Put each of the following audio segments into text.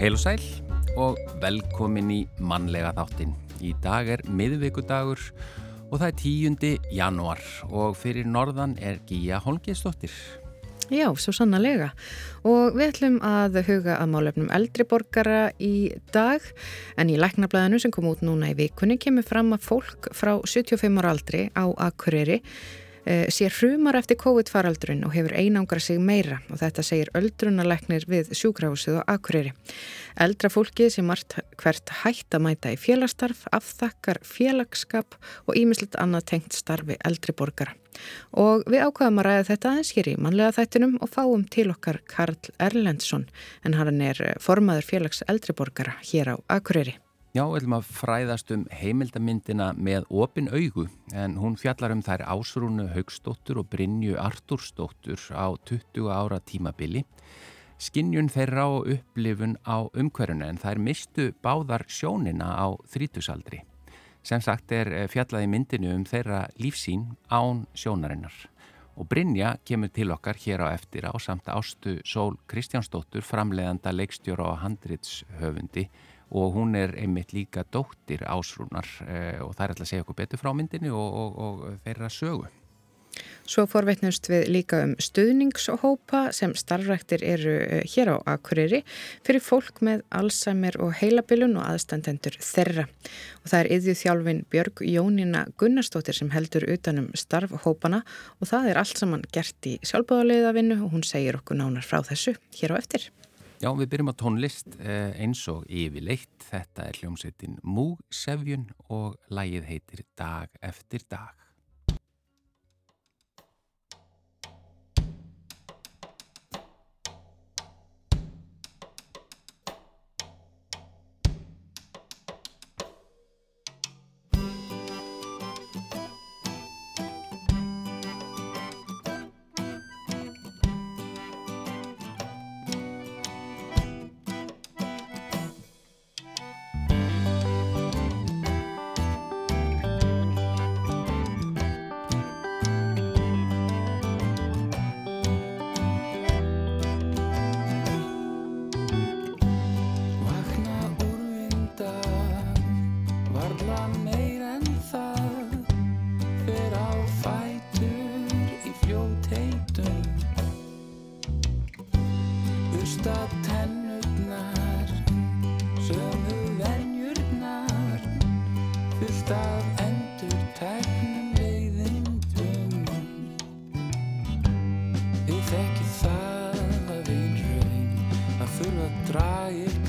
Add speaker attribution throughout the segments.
Speaker 1: Heil og sæl og velkomin í mannlega þáttin. Í dag er miðvíkudagur og það er 10. januar og fyrir norðan er Gíja Holmgeistóttir.
Speaker 2: Já, svo sannarlega. Og við ætlum að huga að málefnum eldri borgara í dag en í læknablaðinu sem kom út núna í vikunni kemur fram að fólk frá 75 ára aldri á Akureyri Eh, sé hrumar eftir COVID-faraldrun og hefur einangra sig meira og þetta segir öldrunarleiknir við sjúkrahúsið og akureyri. Eldra fólkið sem margt hvert hætt að mæta í félagstarf, afþakkar félagskap og ímislegt annað tengt starfi eldri borgara. Og við ákvaðum að ræða þetta aðeins hér í manlega þættinum og fáum til okkar Karl Erlendsson en hann er formaður félags eldri borgara hér á akureyri.
Speaker 1: Já, við ætlum að fræðast um heimildamindina með opin augu en hún fjallar um þær ásrúnu Haugstóttur og Brynju Artúrstóttur á 20 ára tímabili. Skinnjun þeirra á upplifun á umhverjunu en þær mistu báðar sjónina á þrítusaldri. Sem sagt er eh, fjallaði myndinu um þeirra lífsín án sjónarinnar. Og Brynja kemur til okkar hér á eftir á samt ástu Sól Kristjánsdóttur, framleiðanda leikstjóra og handritshöfundi og hún er einmitt líka dóttir ásrúnar eh, og það er alltaf að segja okkur betur frá myndinni og, og, og þeirra sögu.
Speaker 2: Svo forveitnust við líka um stuðningshópa sem starfræktir eru eh, hér á Akureyri fyrir fólk með Alzheimer og heilabilun og aðstandendur þeirra. Og það er yðju þjálfin Björg Jónina Gunnarsdóttir sem heldur utanum starfhópana og það er allt saman gert í sjálfbáðarleiðavinnu og hún segir okkur nánar frá þessu hér á eftir.
Speaker 1: Já, við byrjum á tónlist eh, eins og yfirleitt. Þetta er hljómsveitin Músefjun og lægið heitir Dag eftir dag.
Speaker 3: bursta
Speaker 1: tennurnar sömu venjurnar fyrst af endur tæknum leiðindum. Ég þekki það að einn raun að þurfa að dragi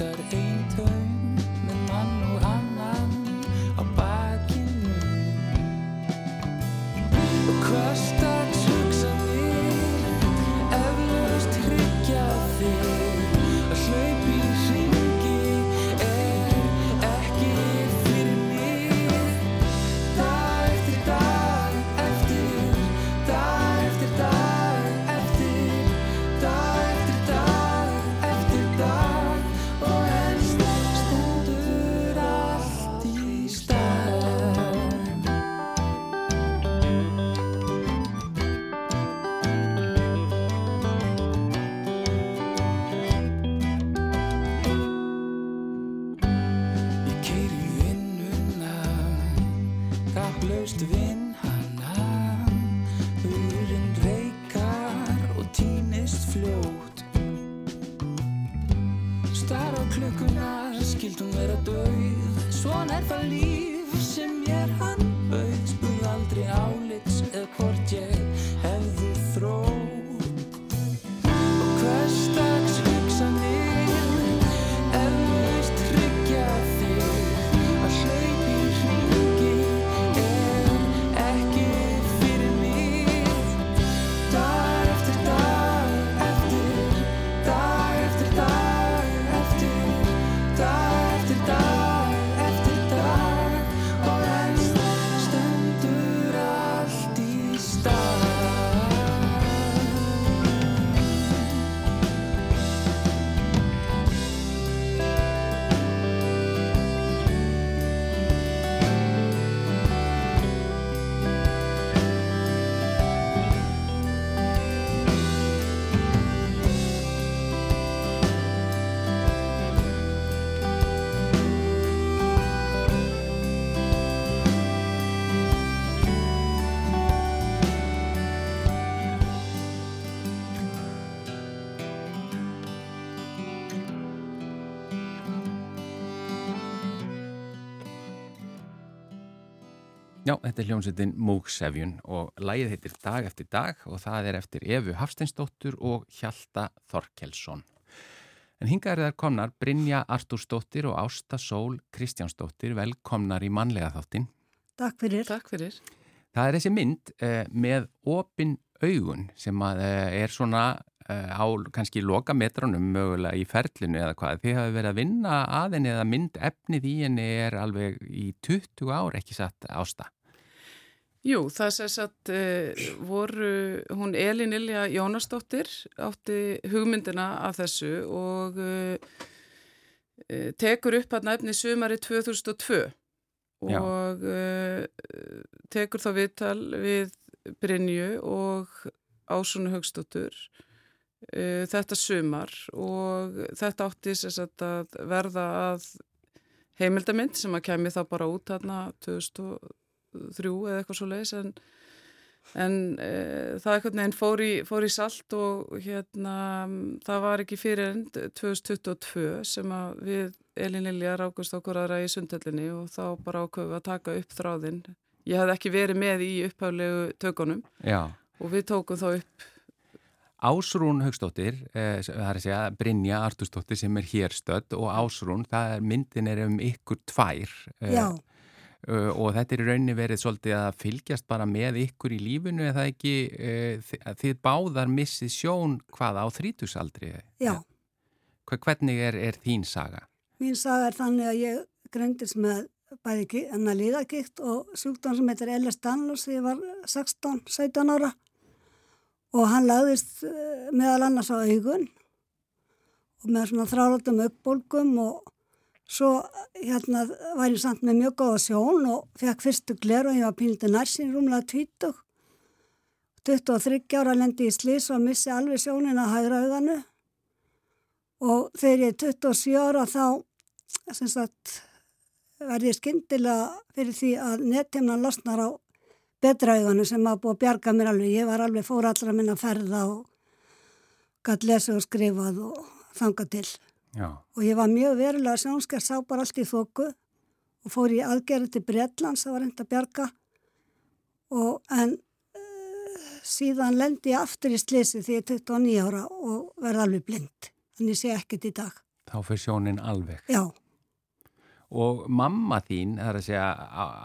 Speaker 3: þetta er hljómsveitin Múksefjun og lægið heitir Dag eftir dag og það er eftir Efu Hafsteinsdóttur og Hjalta Þorkelsson. En hinga er þær komnar Brynja Artúrsdóttir og Ásta Sól Kristjánsdóttir velkomnar í manlega þáttin.
Speaker 4: Takk fyrir.
Speaker 5: Takk fyrir.
Speaker 3: Það er þessi mynd eh, með opin augun sem að, eh, er svona eh, á kannski loka metrónum mögulega í ferlinu eða hvað. Þið hafi verið að vinna að henni eða mynd efnið í henni er alveg í 20 ár ekki satt ásta.
Speaker 5: Jú, það sést að uh, voru, hún Elin Ilja Jónasdóttir átti hugmyndina af þessu og uh, tekur upp að nefni sumari 2002 Já. og tekur þá viðtal við Brynju og Ásunu Högstóttur þetta sumar og þetta átti sérst að verða að heimildamind sem að kemi þá bara út hérna 2002 þrjú eða eitthvað svo leiðis en, en e, það eitthvað nefn fór, fór í salt og hérna það var ekki fyrir end 2022 sem að við Elin Lilja rákust okkur aðra í sundhöllinni og þá bara ákveðum að taka upp þráðinn. Ég hafði ekki verið með í upphæflegu tökunum
Speaker 3: Já.
Speaker 5: og við tókum þá upp
Speaker 3: Ásrún Högstóttir, eh, það er að segja Brynja Artustóttir sem er hér stödd og Ásrún, það er myndin er um ykkur tvær.
Speaker 4: Eh, Já.
Speaker 3: Uh, og þetta er í rauninni verið svolítið að fylgjast bara með ykkur í lífunu eða ekki uh, þið báðar missið sjón hvað á þrítusaldri
Speaker 4: Já
Speaker 3: Hvernig er, er þín saga?
Speaker 4: Mín saga er þannig að ég gröndis með bæði enna líðagikt og sjúkdán sem heitir L.S. Danlus þegar ég var 16-17 ára og hann lagðist meðal annars á augun og með svona þrálatum aukbólgum og Svo hérna var ég samt með mjög góða sjón og fekk fyrstu gler og ég var pílitið nærsin rúmlega 20. 23 ára lendi í slís og missi alveg sjónin að hægra auganu og þegar ég er 27 ára þá verði ég skindilega fyrir því að nettimnan losnar á betra auganu sem hafa búið að bjarga mér alveg. Ég var alveg fór allra minna að ferða og gæti lesa og skrifað og þanga til.
Speaker 3: Já.
Speaker 4: og ég var mjög verulega sjónskjær sá bara allt í þóku og fór í aðgerði til Breitlands það var reynd að bjarga og en uh, síðan lendi ég aftur í slisi því ég er 29 ára og verði alveg blind en ég sé ekkert í dag
Speaker 3: Þá fyrir sjónin alveg
Speaker 4: Já
Speaker 3: Og mamma þín, það er að segja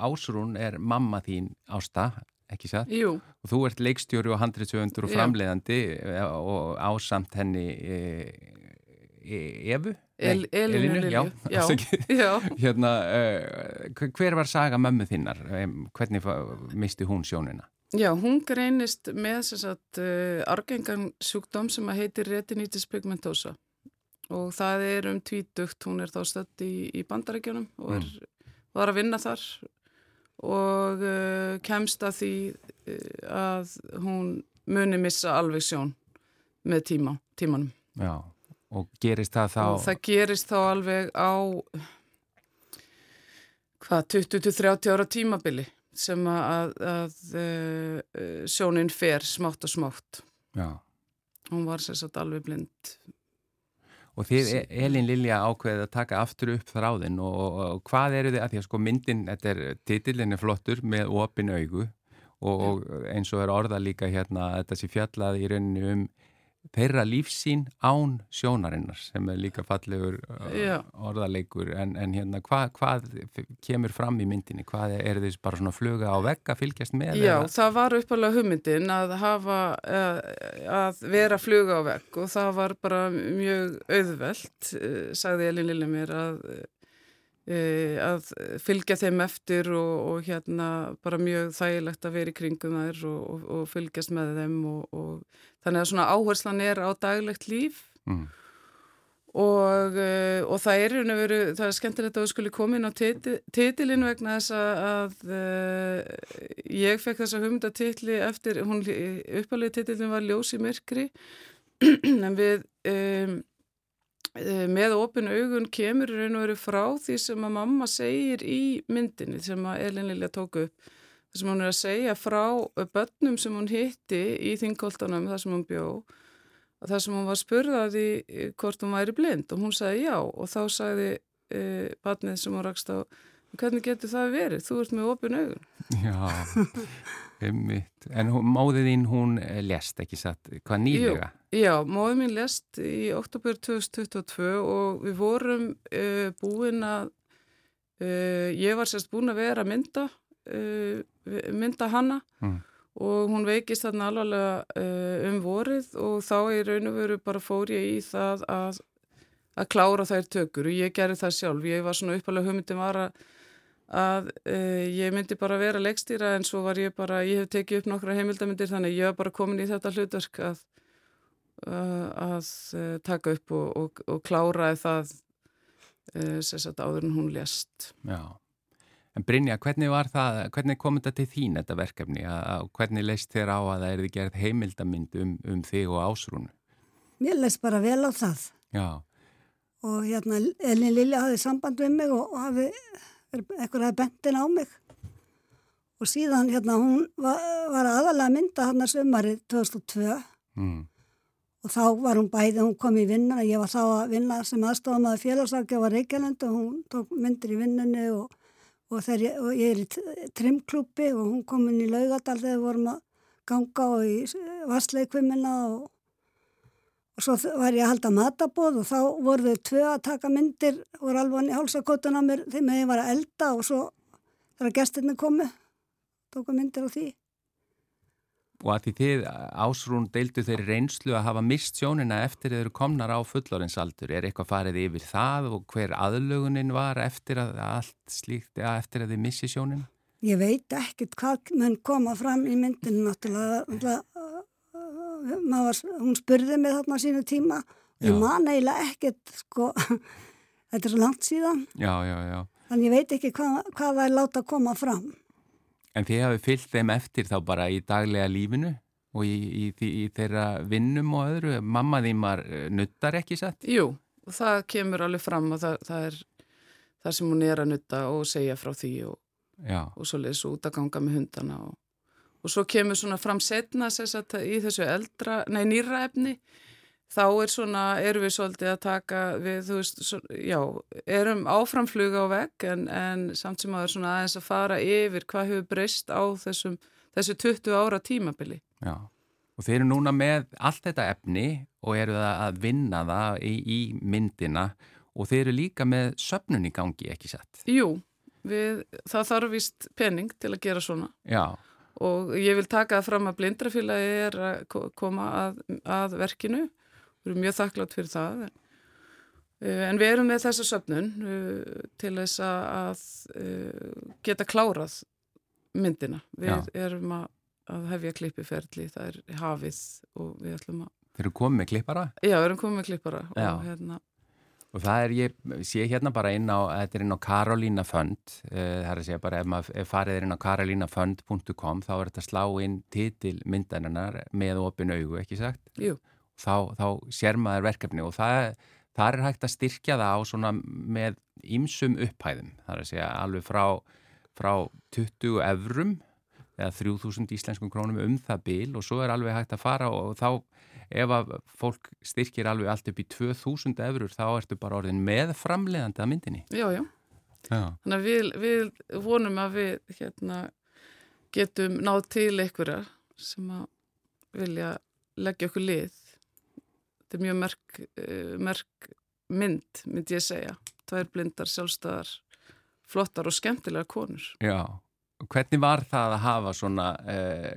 Speaker 3: Ásrún er mamma þín ásta ekki satt?
Speaker 5: Jú.
Speaker 3: Og þú ert leikstjóri og handriðsöfundur og framleiðandi Já. og ásamt henni E- Evu?
Speaker 5: El, Elinu Lilju,
Speaker 3: já.
Speaker 5: já. já.
Speaker 3: Hérna, uh, hver var saga mömmu þinnar? Hvernig misti hún sjónina?
Speaker 5: Já, hún greinist með sagt, uh, argengan sjúkdóm sem heitir retinitis pigmentosa og það er um tvítugt, hún er þá stödd í, í bandarækjunum og er, mm. var að vinna þar og uh, kemst að því að hún muni missa alveg sjón með tíma, tímanum.
Speaker 3: Já. Og gerist það þá?
Speaker 5: Og það gerist þá alveg á hvað 20-30 ára tímabili sem að, að, að uh, sjónin fer smátt og smátt.
Speaker 3: Já.
Speaker 5: Hún var sérstaklega alveg blind.
Speaker 3: Og þið, e- Elin Lilja, ákveðið að taka aftur upp þráðin og, og, og hvað eru þið, að því að sko myndin, þetta er, titillin er flottur með opin augu og, og eins og er orða líka hérna þetta sé fjallað í rauninu um þeirra lífsín án sjónarinnar sem er líka fallegur uh, orðaleikur en, en hérna hva, hvað kemur fram í myndinni, hvað er, þess bara svona fluga á vegg að fylgjast með?
Speaker 5: Já, eða? það var uppalega hugmyndin að hafa uh, að vera fluga á vegg og það var bara mjög auðvelt, uh, sagði Elin Lillemir að að fylgja þeim eftir og, og hérna bara mjög þægilegt að vera í kringum þær og, og, og fylgjast með þeim og Þannig að svona áherslan er á daglegt líf mm. og, og það er og veru, það er skemmtilegt að við skulle koma inn á titilinu vegna þess að uh, ég fekk þessa humdatitli eftir, hún uppalegi titilin var Ljós í myrkri en við um, með opinu augun kemur raun og veru frá því sem að mamma segir í myndinni sem að Elin Lilja tók upp þar sem hún er að segja frá börnum sem hún hitti í þingkoltanum þar sem hún bjó og þar sem hún var spurðaði hvort hún væri blind og hún sagði já og þá sagði e, barnið sem hún rakst á hvernig getur það verið? Þú ert með opin augun.
Speaker 3: Já, ummitt. En móðið þín, hún lest, ekki satt, hvað nýlega?
Speaker 5: Jú, já, móðið mín lest í oktober 2022 og við vorum uh, búin að, uh, ég var sérst búin að vera að mynda, uh, mynda hanna mm. og hún veikist þarna alvarlega um vorið og þá í raun og veru bara fór ég í það að, að klára þær tökur og ég gerði það sjálf. Ég var svona uppalega hugmyndin var að að uh, ég myndi bara vera leikstýra en svo var ég bara, ég hef tekið upp nokkra heimildamindir þannig ég var bara komin í þetta hlutverk að, uh, að uh, taka upp og, og, og kláraði það sérsagt áður en hún lést.
Speaker 3: Já, en Brynja, hvernig var það, hvernig kom þetta til þín þetta verkefni og hvernig leist þér á að það erði gerð heimildamind um, um þig og ásrúnu?
Speaker 4: Mér leist bara vel á það.
Speaker 3: Já.
Speaker 4: Og hérna Elin Lilja hafið samband við mig og hafið eitthvað að bentin á mig og síðan hérna hún var, var aðalega mynda hann að sömarið 2002 mm. og þá var hún bæði, hún kom í vinnuna, ég var þá að vinna sem aðstofam að félagsarki á Reykjavík og hún tók myndir í vinnunni og, og, þeir, og ég er í trimklúpi og hún kom inn í laugadal þegar við vorum að ganga og í vassleikvimina og og svo var ég að halda matabóð og þá voru þau tvö að taka myndir voru alveg í hálsakotun á mér þegar ég var að elda og svo þegar gestirni komu tóku myndir á því
Speaker 3: Og að því þið ásrún deildu þeirri reynslu að hafa mist sjónina eftir þeir eru komnar á fullorинsaldur er eitthvað farið yfir það og hver aðlögunin var eftir að allt slíkt eftir að þið missi sjónina?
Speaker 4: Ég veit ekkert hvað menn koma fram í myndinu náttúrulega var, hún spurði mig þarna sínu tíma og ég man eiginlega ekkert sko, þetta er svo langt síðan.
Speaker 3: Já, já, já.
Speaker 4: þannig ég veit ekki hvað, hvað það er láta að koma fram.
Speaker 3: En þið hafið fyllt þeim eftir þá bara í daglega lífinu og í, í, í, í þeirra vinnum og öðru? Mamma þýmar eh, nuttar ekki satt?
Speaker 5: Jú, og það kemur alveg fram og það, það er það sem hún er að nutta og segja frá því og, og svo lesa út að ganga með hundana og og svo kemur svona fram setna sagt, í þessu eldra, nei nýra efni þá er svona, erum við svolítið að taka við, þú veist, svo, já erum áframfluga á vegg en, en samt sem að það er svona aðeins að fara yfir hvað hefur breyst á þessum þessu 20 ára tímabili.
Speaker 3: Já, og þeir eru núna með allt þetta efni og eru það að vinna það í, í myndina og þeir eru líka með söpnun í gangi, ekki satt?
Speaker 5: Jú, við, það þarf vist pening til að gera svona.
Speaker 3: Já
Speaker 5: og ég vil taka það fram að blindrafélagi er að koma að, að verkinu við erum mjög þakklátt fyrir það eh, en við erum með þessa söpnun eh, til þess að eh, geta klárað myndina við Já. erum að, að hefja klippiferðli, það er hafið og við ætlum að
Speaker 3: Þeir eru komið með klippara?
Speaker 5: Já, við erum komið með klippara og hérna
Speaker 3: Og það er, ég sé hérna bara inn á, þetta er inn á Karolína Fund, uh, það er að segja bara ef maður farið er inn á karolínafund.com þá er þetta slá inn titil myndaninnar með opin augu, ekki sagt?
Speaker 5: Jú.
Speaker 3: Þá, þá sér maður verkefni og það, það er hægt að styrkja það á svona með ýmsum upphæðum, það er að segja alveg frá, frá 20 evrum eða 3000 íslenskum krónum um það bíl og svo er alveg hægt að fara og þá ef að fólk styrkir alveg allt upp í 2000 eurur þá ertu bara orðin með framleiðandi að myndinni.
Speaker 5: Já, já. já. Þannig að við, við vonum að við hérna, getum náð til einhverja sem að vilja leggja okkur lið. Þetta er mjög merk, eh, merk mynd, myndi ég segja. Tvær blindar, sjálfstæðar, flottar og skemmtilega konur.
Speaker 3: Já. Hvernig var það að hafa svona uh,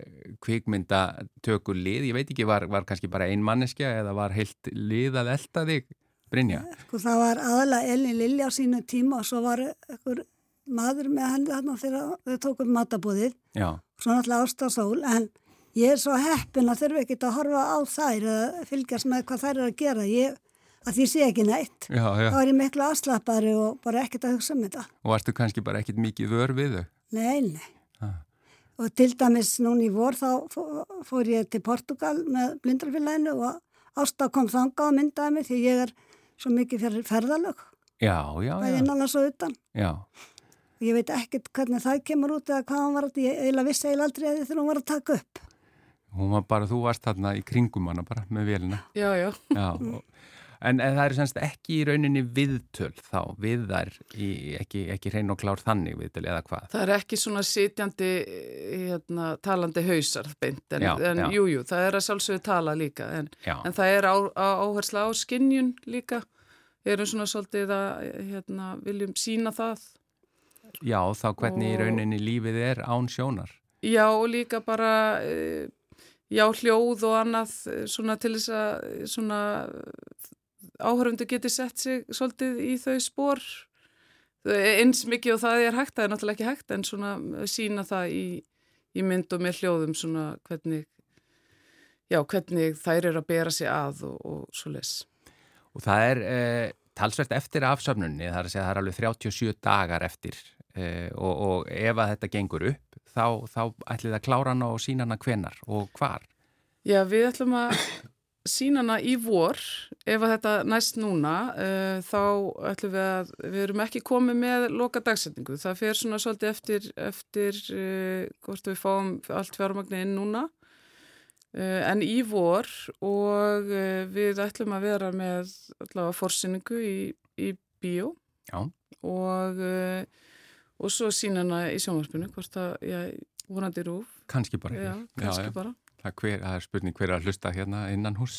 Speaker 3: kvikmyndatökur lið? Ég veit ekki, var, var kannski bara ein manneskja eða var heilt lið að elda þig, Brynja?
Speaker 4: Sko það var aðalega Elin Lilja á sínu tíma og svo var einhver maður með henni þarna þegar við tókum matabúðið
Speaker 3: Já.
Speaker 4: svo náttúrulega ástasól en ég er svo heppin að þurfa ekki að horfa á þær eða fylgjast með hvað þær er að gera. Ég að því sé ekki neitt.
Speaker 3: Já, já.
Speaker 4: Þá er ég miklu afslappari og bara ekkert að hugsa um þetta.
Speaker 3: Og varstu kannski bara ekkert mikið vör við þau?
Speaker 4: Nei, nei. Ah. Og til dæmis núni í vor þá fór ég til Portugal með blindarfélaginu og Ásta kom þanga og myndaði mig því ég er svo mikið fyrir ferðalög.
Speaker 3: Já, já, já.
Speaker 4: Það er innanlega svo utan.
Speaker 3: Já.
Speaker 4: Og ég veit ekkert hvernig það kemur út eða hvað hann var að, ég eiginlega vissi eiginlega aldrei að því þegar hún var að taka upp.
Speaker 3: Hún var bara, þú varst þarna í kringum hana bara með velina.
Speaker 5: Já, já.
Speaker 3: Já, og en, en það er semst ekki í rauninni viðtöl þá, við þær, í, ekki, ekki hrein og klár þannig viðtöl eða hvað?
Speaker 5: Það er ekki svona sitjandi, hérna, talandi hausar beint, en,
Speaker 3: Já,
Speaker 5: en
Speaker 3: já.
Speaker 5: jú, jú, það er að sjálfsögðu tala líka, en, en það er á, á, áhersla á skinnjun líka, erum svona svolítið að, hérna, viljum sína það.
Speaker 3: já, þá hvernig í
Speaker 5: Og-
Speaker 3: rauninni lífið er án sjónar.
Speaker 5: Já, og líka bara, eh, já, hljóð og annað, eh, svona til þess að, eh, svona, áhörfundu geti sett sig svolítið í þau spór, eins mikið og það er hægt, það er náttúrulega ekki hægt, en svona sína það í, í mynd og með hljóðum svona hvernig, já, hvernig þær eru að bera sig að og, og svo les.
Speaker 3: Og það er eh, talsvert eftir afsöfnunni, það er að segja það er alveg 37 dagar eftir eh, og, og ef að þetta gengur upp, þá, þá ætlið að klára hana og sína hana hvenar og hvar.
Speaker 5: Já, við ætlum að sína hana í vor, ef að þetta næst núna, uh, þá ætlum við að, við erum ekki komið með loka dagsetningu. Það fer svona svolítið eftir, eftir uh, hvort við fáum allt fjármagni inn núna, uh, en í vor og við ætlum að vera með allavega forsinningu í, í bíó
Speaker 3: Já.
Speaker 5: og, og svo sína hana í sjónvarpinu, hvort að, já, vonandi rúf,
Speaker 3: Kanski bara
Speaker 5: já, kannski bara.
Speaker 3: Það, hver, það er spurning hver er að hlusta hérna innan hús.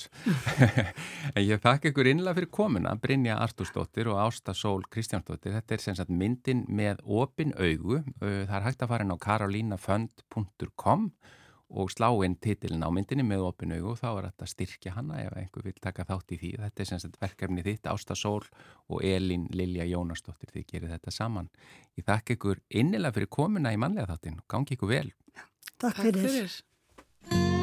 Speaker 3: en ég þakka ykkur innlega fyrir komuna, Brynja Artúrsdóttir og Ásta Sól Kristjánsdóttir. Þetta er sem sagt myndin með opin augu. Uh, Það er hægt að fara inn á karolínafönd.com og slá inn titilin á myndinni með opin augu og þá er þetta styrkja hana ef einhver vil taka þátt í því. Þetta er sem sagt verkefni þitt, Ásta Sól og Elin Lilja Jónasdóttir, þið gerir þetta saman. Ég þakka ykkur innilega fyrir komuna í mannlega þáttin gangi ykkur vel.
Speaker 4: Takk fyrir.
Speaker 6: Hann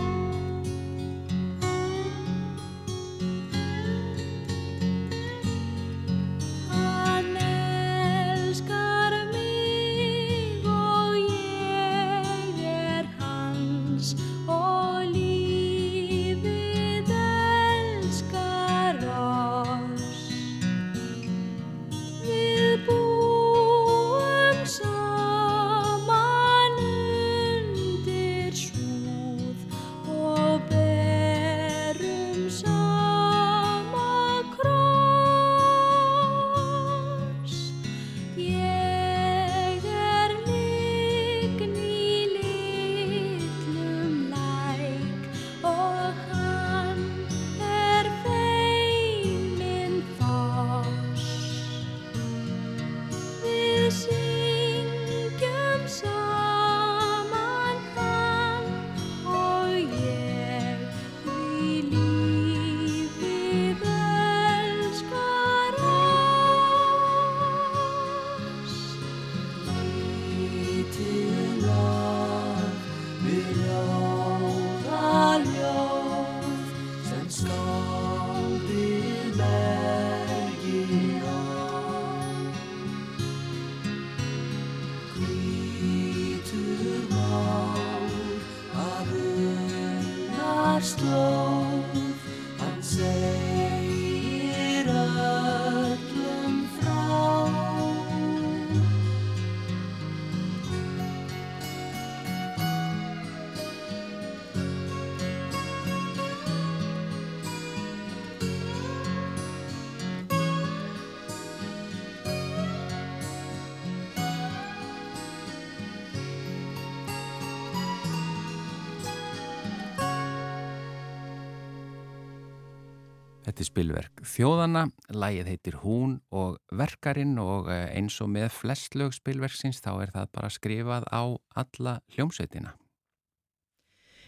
Speaker 3: spilverk Þjóðana, lægið heitir Hún og verkarinn og eh, eins og með flest lög spilverksins þá er það bara skrifað á alla hljómsveitina.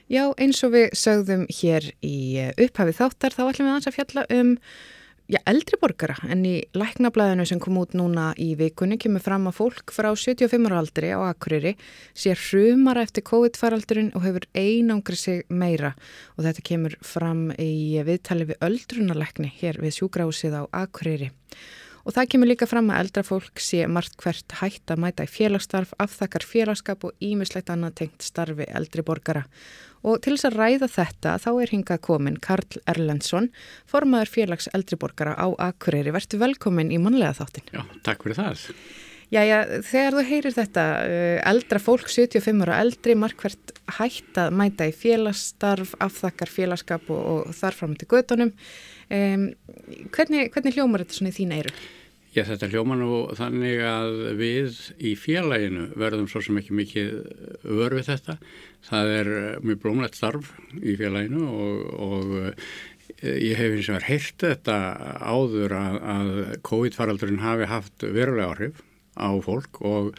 Speaker 2: Já, eins og við sögðum hér í eh, upphafi þáttar þá ætlum við að fjalla um já, eldri borgara en í læknablaðinu sem kom út núna í vikunni kemur fram að fólk frá 75 ára aldri á Akureyri sé hrumara eftir COVID-faraldurinn og hefur einangri sig meira og þetta kemur fram í viðtali við öldrunarleikni hér við sjúgrásið á Akureyri. Og það kemur líka fram að eldra fólk sé margt hvert hætt að mæta í félagsstarf, afþakkar félagskap og ímislegt annað tengt starfi eldri borgara. Og til þess að ræða þetta þá er hingað komin Karl Erlendsson, formaður félags eldri borgara á Akureyri. Vertu velkomin í mannlega þáttin.
Speaker 7: Já, takk fyrir það.
Speaker 2: Jæja, þegar þú heyrir þetta, uh, eldra fólk, 75 ára eldri, markvært hætt að mæta í félagsstarf, afþakkar félagskap og, og þar fram til gödunum. Um, hvernig, hvernig hljómar þetta svona í þín eiru?
Speaker 7: Já, þetta hljóma nú þannig að við í félaginu verðum svo sem ekki mikið vör við þetta. Það er mjög blómlegt starf í félaginu og, og eh, ég hef eins og verið heyrt þetta áður að, að COVID-faraldurinn hafi haft verulega áhrif á fólk og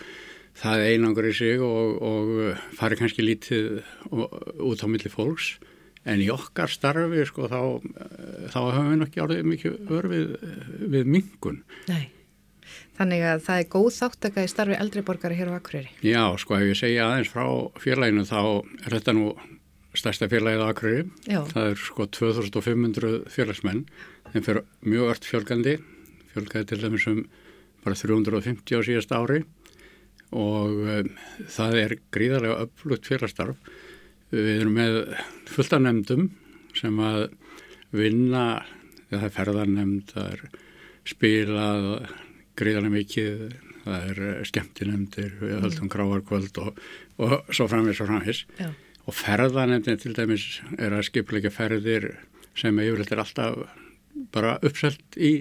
Speaker 7: það einangur í sig og, og fari kannski lítið út á milli fólks en í okkar starfi sko þá, þá höfum við nokkið árið mikið örfið við mingun.
Speaker 2: Nei. Þannig að það er góð þáttaka í starfi eldri borgara hér á Akureyri.
Speaker 7: Já, sko ef ég segja aðeins frá félaginu þá er þetta nú stærsta félagið á Akureyri. Já. Það er sko 2500 félagsmenn en fyrir mjög öll fjölgandi, fjölgaði til dæmis um bara 350 á síðast ári og um, það er gríðarlega upplutt félagstarf Við erum með fullt af nefndum sem að vinna, það er ferðarnemnd, það er spilað, gríðarlega mikið, það er skemmtinemndir, við mm. höldum gráarkvöld og, og svo framvis og framvis. Já. Og ferðarnemndin til dæmis er að skipleika ferðir sem yfirleitt er alltaf bara uppselt í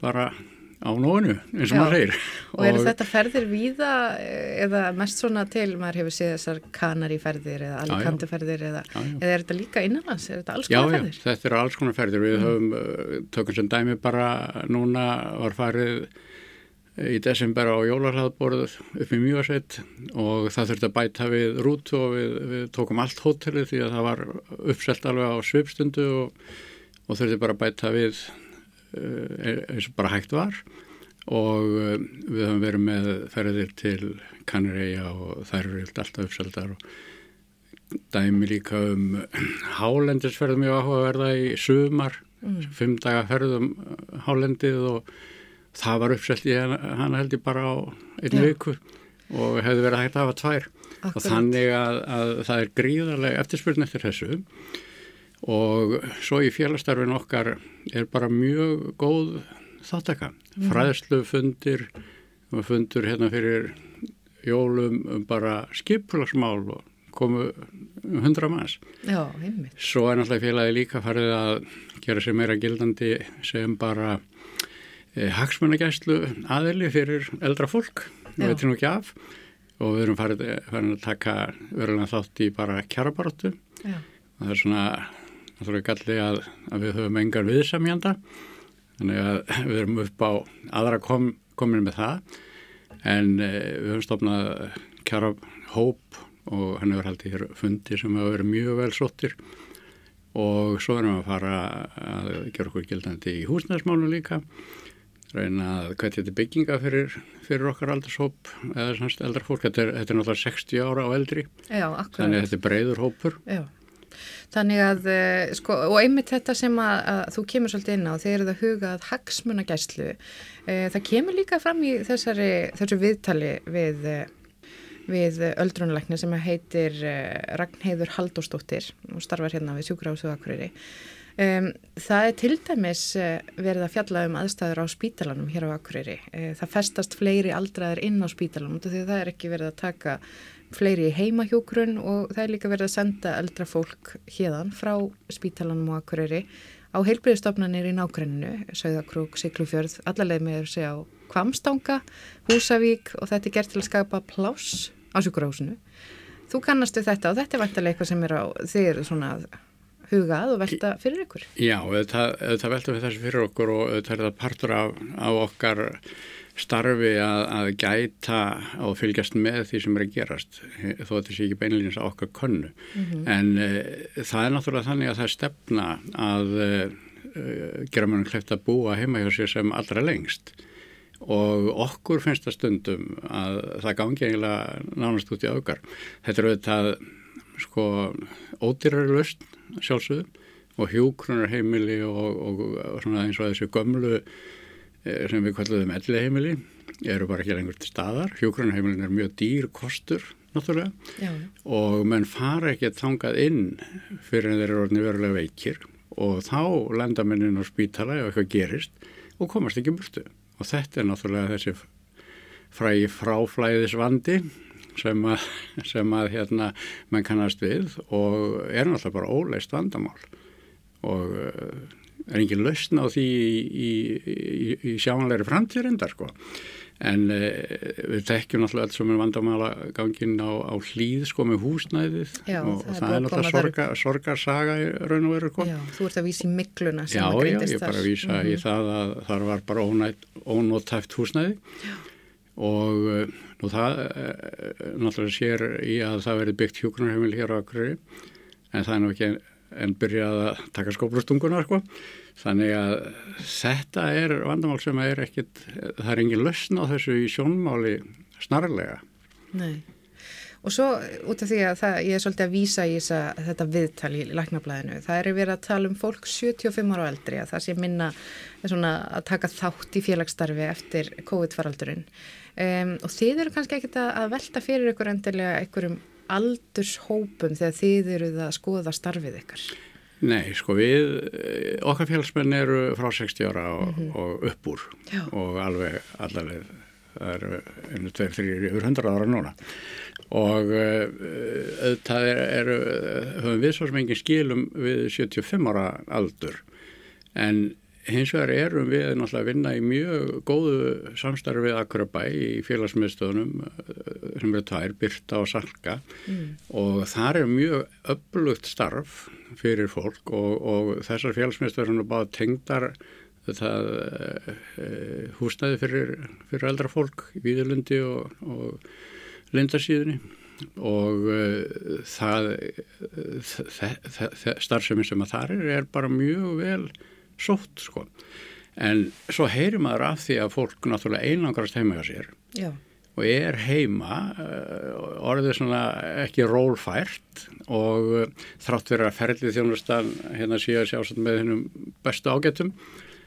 Speaker 7: bara á nóinu eins og maður segir.
Speaker 2: Og eru þetta ferðir víða eða mest svona til maður hefur séð þessar kanaríferðir eða alikantuferðir eða, eða er þetta líka innanlands? Er þetta alls konar
Speaker 7: já,
Speaker 2: ferðir?
Speaker 7: Já, þetta eru alls konar ferðir. Við mm. höfum, uh, tökum sem dæmi bara núna var farið í desember á jólarhlaðborð upp í Mjósveit og það þurfti að bæta við rút og við, við tókum allt hótelið því að það var uppselt alveg á svipstundu og, og þurfti bara að bæta við Eh, eins og bara hægt var. Og eh, við höfum verið með ferðir til Kanriðja og þær eru alltaf uppsaldar og dæmi líka um hálendisferðum ég áhuga að verða í sumar, mm. fimm daga ferðum eh, hálendið og það var uppselt í hana held ég bara á einu viku og hefði verið hægt að hafa tvær. Akkurat. og þannig að, að það er gríðarlega eftirspurn eftir þessu og svo í félagstarfin okkar er bara mjög góð þáttaka. Mm. Fræðslu fundir, fundur hérna fyrir jólum um bara skipulagsmál og komu hundra manns.
Speaker 2: Já, heimil.
Speaker 7: Svo er náttúrulega félagi líka farið að gera sér meira gildandi sem bara eh, hagsmunagæslu aðili fyrir eldra fólk, við veitum nú ekki af og við erum farið, farið að taka verulega þátt í bara kjarabartu það er svona ekki allir að, að við höfum engar viðsamjanda þannig að við erum upp á aðra kom, komin með það. En e, við höfum stopnað kjara hóp og hann hefur haldið hér fundi sem hefur verið mjög vel sottir og svo erum við að fara að gera okkur gildandi í húsnæðismánu líka. Reyna að hvað þetta bygginga fyrir, fyrir okkar aldershóp eða eldra fólk, þetta er, þetta er náttúrulega 60 ára á eldri.
Speaker 2: Já,
Speaker 7: þannig að þetta er breyður hópur.
Speaker 2: Já Þannig að, eh, sko, og einmitt þetta sem að, að þú kemur svolítið inn á, þeir eru það hugað hagsmunagæslu, e, það kemur líka fram í þessari, þessu viðtali við, eh, við öldrunleikni sem heitir Ragnheiður Haldóstóttir og starfar hérna við Sjúkrásu Akureyri. Um, það er til dæmis verið að fjalla um aðstæður á spítalanum hér á Akureyri. Það festast fleiri aldraðir inn á spítalanum því það er ekki verið að taka fleiri heimahjókrun og það er líka verið að senda eldra fólk hérðan frá spítalanum og akkurýri á heilbriðstofnanir í nákrenninu, Söðakrúk, Siglufjörð, allarleið með segja á Kvamstanga, Húsavík og þetta er gert til að skapa pláss á sjúkurásinu. Þú kannastu þetta og þetta er vantilega eitthvað sem er á þér svona hugað og velta fyrir ykkur.
Speaker 7: Já, þetta, þetta velta við þessu fyrir okkur og þetta er það partur af, af okkar starfi að, að gæta og fylgjast með því sem er að gerast þó að þetta sé ekki beinleins á okkar konnu mm -hmm. en e, það er náttúrulega þannig að það er stefna að e, gera mjög hlægt að búa heima hjá sér sem allra lengst og okkur finnst það stundum að það gangi eiginlega nánast út í aukar þetta er auðvitað sko ódýrari lust sjálfsögum og hjókrunar heimili og, og, og svona eins og þessu gömlu Eh, sem við kvalluðum elliheimili eru bara ekki lengur til staðar. Hjókrunarheimilin er mjög dýr kostur náttúrulega Já. og menn fara ekki að tangað inn fyrir en þeir eru orðinni verulega veikir og þá lenda mennin á spítala ef eitthvað gerist og komast ekki burtu og þetta er náttúrulega þessi frægi fráflæðisvandi sem að, sem að hérna menn kannast við og er náttúrulega bara óleist vandamál og uh, er engin lausn á því í, í, í, í sjáanlegri framtíðrindar sko. En uh, við tekjum náttúrulega alls sem er vandamála gangin á, á hlýð sko með húsnæðið
Speaker 2: Já,
Speaker 7: og,
Speaker 2: það er
Speaker 7: það er
Speaker 2: að
Speaker 7: náttúrulega sorga, sorgarsaga í raun og veru sko.
Speaker 2: Já, þú ert að vísa í mikluna sem
Speaker 7: Já,
Speaker 2: að
Speaker 7: já,
Speaker 2: greindist
Speaker 7: ég bara
Speaker 2: þar.
Speaker 7: vísa í
Speaker 2: Mhm.
Speaker 7: það að þar var bara ónætt, ónóttæft húsnæði já. Og uh, nú það uh, náttúrulega sér í að það verið byggt hjúgrunarheimil hér á Akureyri en það er nú ekki en, en byrjað að taka skóplustunguna sko. þannig að þetta er vandamál sem er ekkit það er engin lausn á þessu í sjónmáli snarlega
Speaker 2: Nei. Og svo út af því að það, ég er svolítið að vísa í þessa, þetta viðtal í læknablaðinu. Það er verið að tala um fólk 75 ára og eldri að það sé minna svona, að taka þátt í félagsstarfi eftir COVID-faraldurinn. Um, og þið eru kannski ekkit að, að velta fyrir ykkur endilega einhverjum aldurshópum þegar þið eruð að skoða starfið ykkar.
Speaker 7: Nei, sko við, eh, okkar félagsmenn eru frá 60 ára og, og upp úr
Speaker 2: Já.
Speaker 7: og alveg allaveg, það eru einu, tveir, þrjir, yfir 100 ára núna og uh, auðvitað er, eru, höfum við svo sem engin skilum við 75 ára aldur en hins vegar erum við náttúrulega að vinna í mjög góðu samstarfi við Akurabæ í félagsmiðstöðunum eh, sem eru tvær, Byrta og Salka. Og þar er mjög öflugt starf fyrir fólk og, og þessar félagsmiðstöður eru bara tengdar þetta e, húsnæði fyrir, fyrir eldra fólk í Víðurlundi og, og Lindarsíðunni. Og uh, það starfsemi sem að þar er er bara mjög vel sótt sko en svo heyrir maður af því að fólk náttúrulega einangrast heima hjá sér
Speaker 2: Já.
Speaker 7: og er heima uh, orðið svona ekki rólfært og uh, þrátt verið að ferlið þjónustan hérna síðan sjásett með hennum bestu ágættum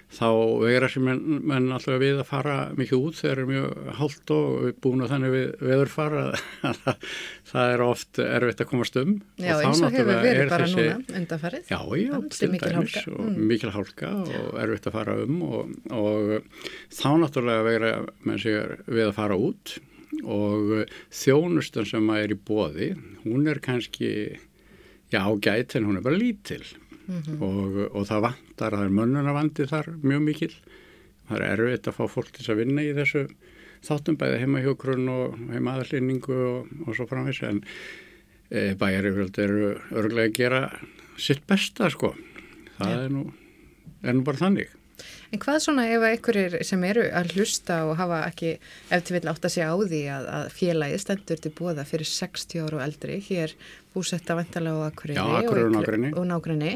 Speaker 7: þá vegra sem menn, menn alltaf við að fara mikið út þegar er mjög hálft og við búin að þannig við veður fara það er oft erfitt að komast um.
Speaker 2: Já,
Speaker 7: þá
Speaker 2: eins og hefur verið
Speaker 7: er
Speaker 2: bara
Speaker 7: þessi-
Speaker 2: núna undanfarið.
Speaker 7: Já, já, til dæmis og
Speaker 2: Mm.
Speaker 7: mikil hálka og erfitt að fara um og, og þá náttúrulega vegra menn sig við að fara út. Og þjónustan sem að er í bóði, hún er kannski, já, gæt en hún er bara lítil. Og, og það vantar, það er mönnunavandi þar mjög mikil. Það er erfitt að fá fólk til að vinna í þessu þáttum bæði heimahjókrun og heimaðallinningu og, og svo framvis en e, bæjar eru örglega að gera sitt besta sko. Það er nú, er nú bara þannig.
Speaker 2: En hvað svona ef einhverjir sem eru að hlusta og hafa ekki ef til vill átt að segja á því að, að félagið stendur til bóða fyrir 60 ára og eldri, hér búsetta vantalega á Akureyri
Speaker 7: Já, Akureyri og nágrenni.
Speaker 2: og nágrenni.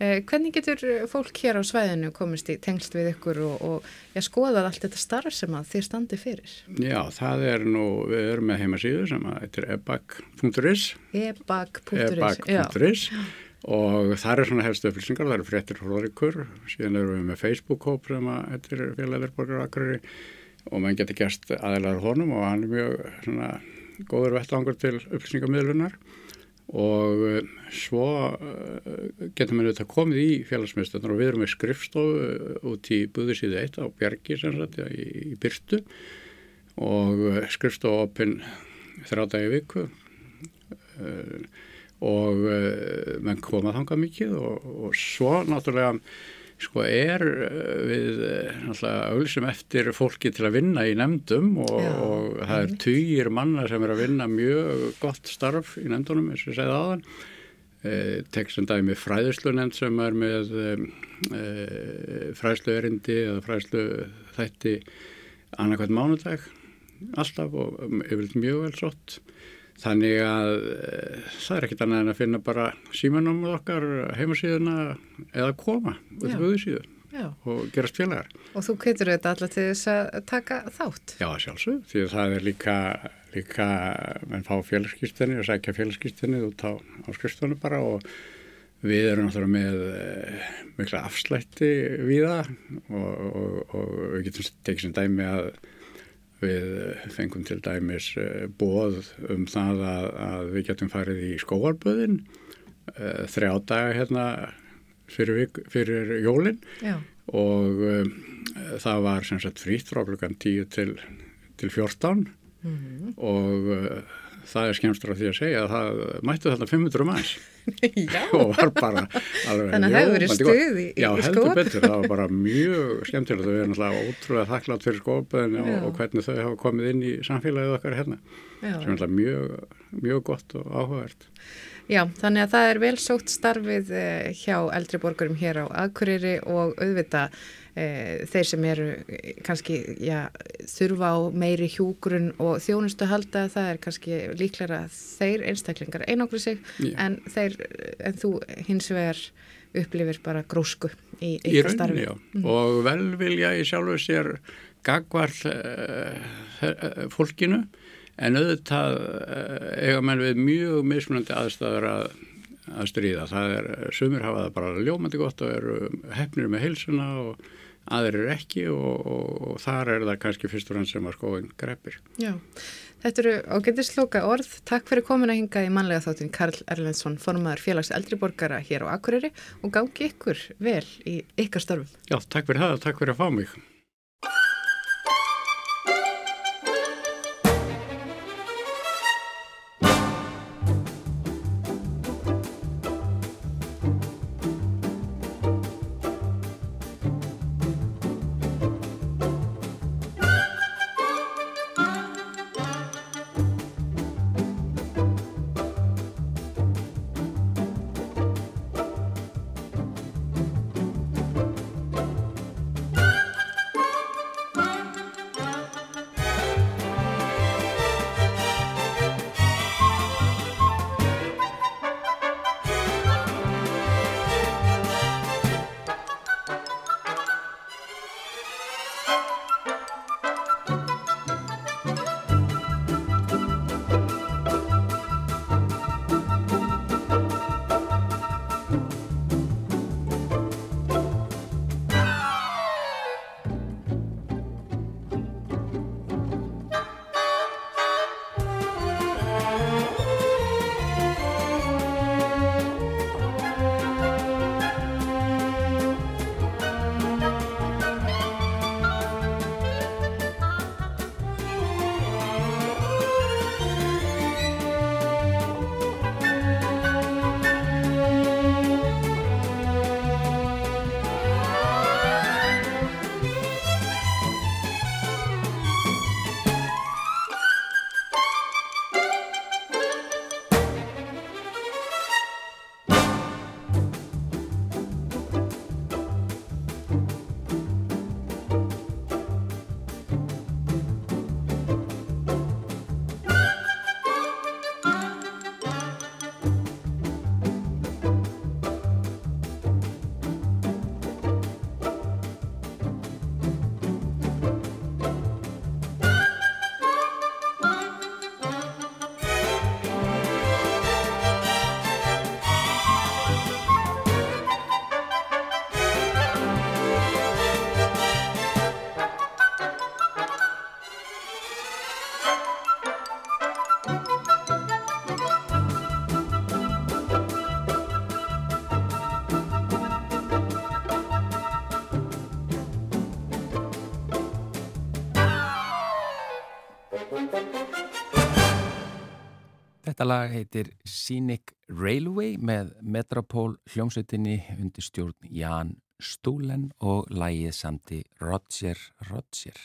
Speaker 2: Eh, hvernig getur fólk hér á svæðinu komist í tengst við ykkur og, og ja, skoðað allt þetta starf sem að þið standi fyrir?
Speaker 7: Já, það er nú, við erum með heimasíðu sem að þetta er
Speaker 2: ebag.is
Speaker 7: ebak.is og það er svona helstu upplýsingar, það eru fréttir hróðrikur, síðan erum við með Facebook-hóp sem að þetta er félagverðborgar Akureyri og mann getur gerst aðeinar honum og hann er mjög svona góður vettvangur til upplýsingamöðlunar og eh, svo getur maður auðvitað komið í félagsmiðstöðnar og við erum með skrifstofu eh, út í Buðursíðu 1 á Bjargi sem sagt í, í Byrtu. Og eh, skrifstofu opinn þrjá dagi viku. Uh, og uh, menn koma þangað mikið og, og svo náttúrulega sko er uh, við uh, náttúrulega auðvitað eftir fólki til að vinna í nefndum og,
Speaker 2: Já,
Speaker 7: og það er tugir manna sem er að vinna mjög gott starf í nefndunum eins og segði aðan uh, tek sem dæmi fræðislu nefnd sem er með uh, fræðslu erindi eða fræðslu þætti annarkvæmt mánudag alltaf og yfirleitt mjög vel sott þannig að e, það er ekkit annað en að finna bara símanum okkar heimasíðuna eða koma buðusíðu
Speaker 2: Já.
Speaker 7: og gerast félagar.
Speaker 2: Og þú keitur þetta alltaf til þess að taka þátt?
Speaker 7: Já, sjálfsög, því að það er líka, líka menn fá félagskýstinni og sækja félagskýstinni út á, á skrifstónu bara og við erum náttúrulega með e, mikla afslætti við það og, og, og við getum tekið sem dæmi að við fengum til dæmis eh, bóð um það að, að við getum farið í skóarböðin uh, þrjá daga hérna fyrir, vik, fyrir jólin.
Speaker 2: Já.
Speaker 7: og um, það var sem sagt frýtt frá klukkan 10 til til 14 og uh, það er skemmstur af því að segja að það mættu þarna 500 manns og var bara alveg
Speaker 2: Þannig að það hefur verið stuð í- í
Speaker 7: Já, heldur
Speaker 2: skóp.
Speaker 7: betur, það var bara mjög skemmtilegt og við erum náttúrulega ótrúlega þakklátt fyrir skópaðin og, og hvernig þau hafa komið inn í samfélagið okkar hérna
Speaker 2: já.
Speaker 7: sem er mjög, mjög gott og áhugavert.
Speaker 2: Já, þannig að það er vel sótt starfið eh, hjá eldri borgurum hér á Akureyri og auðvita e, þeir sem eru eh, kannski já, þurfa á meiri hjúgrun og þjónustu halda, það er kannski líklega þeir einstaklingar einokri sig
Speaker 7: Já.
Speaker 2: en, þeir, en þú hins vegar upplifir bara grósku í
Speaker 7: Í
Speaker 2: ykkar starfi.
Speaker 7: rauninni, já. Og velvilja í sjálfu sér gagvall uh, fólkinu en auðvitað uh, eiga menn við mjög mismunandi aðstæður að, að stríða. Það er, sumir hafa það bara ljómandi gott og eru hefnir með heilsuna og aðrir ekki og, og, og þar er það kannski fyrst og rann sem að skóin greppir.
Speaker 2: Já, þetta eru ágættisloka orð. Takk fyrir komin að hinga í mannlega þáttin Karl Erlendsson, formaður félags eldriborgara hér á Akureyri og gangi ykkur vel í ykkar störfum.
Speaker 7: Já, takk fyrir það og takk fyrir að fá mig.
Speaker 3: Þetta lag heitir Scenic Railway með Metropol hljómsveitinni undir stjórn Jan Stúlen og lagið samti Roger Roger.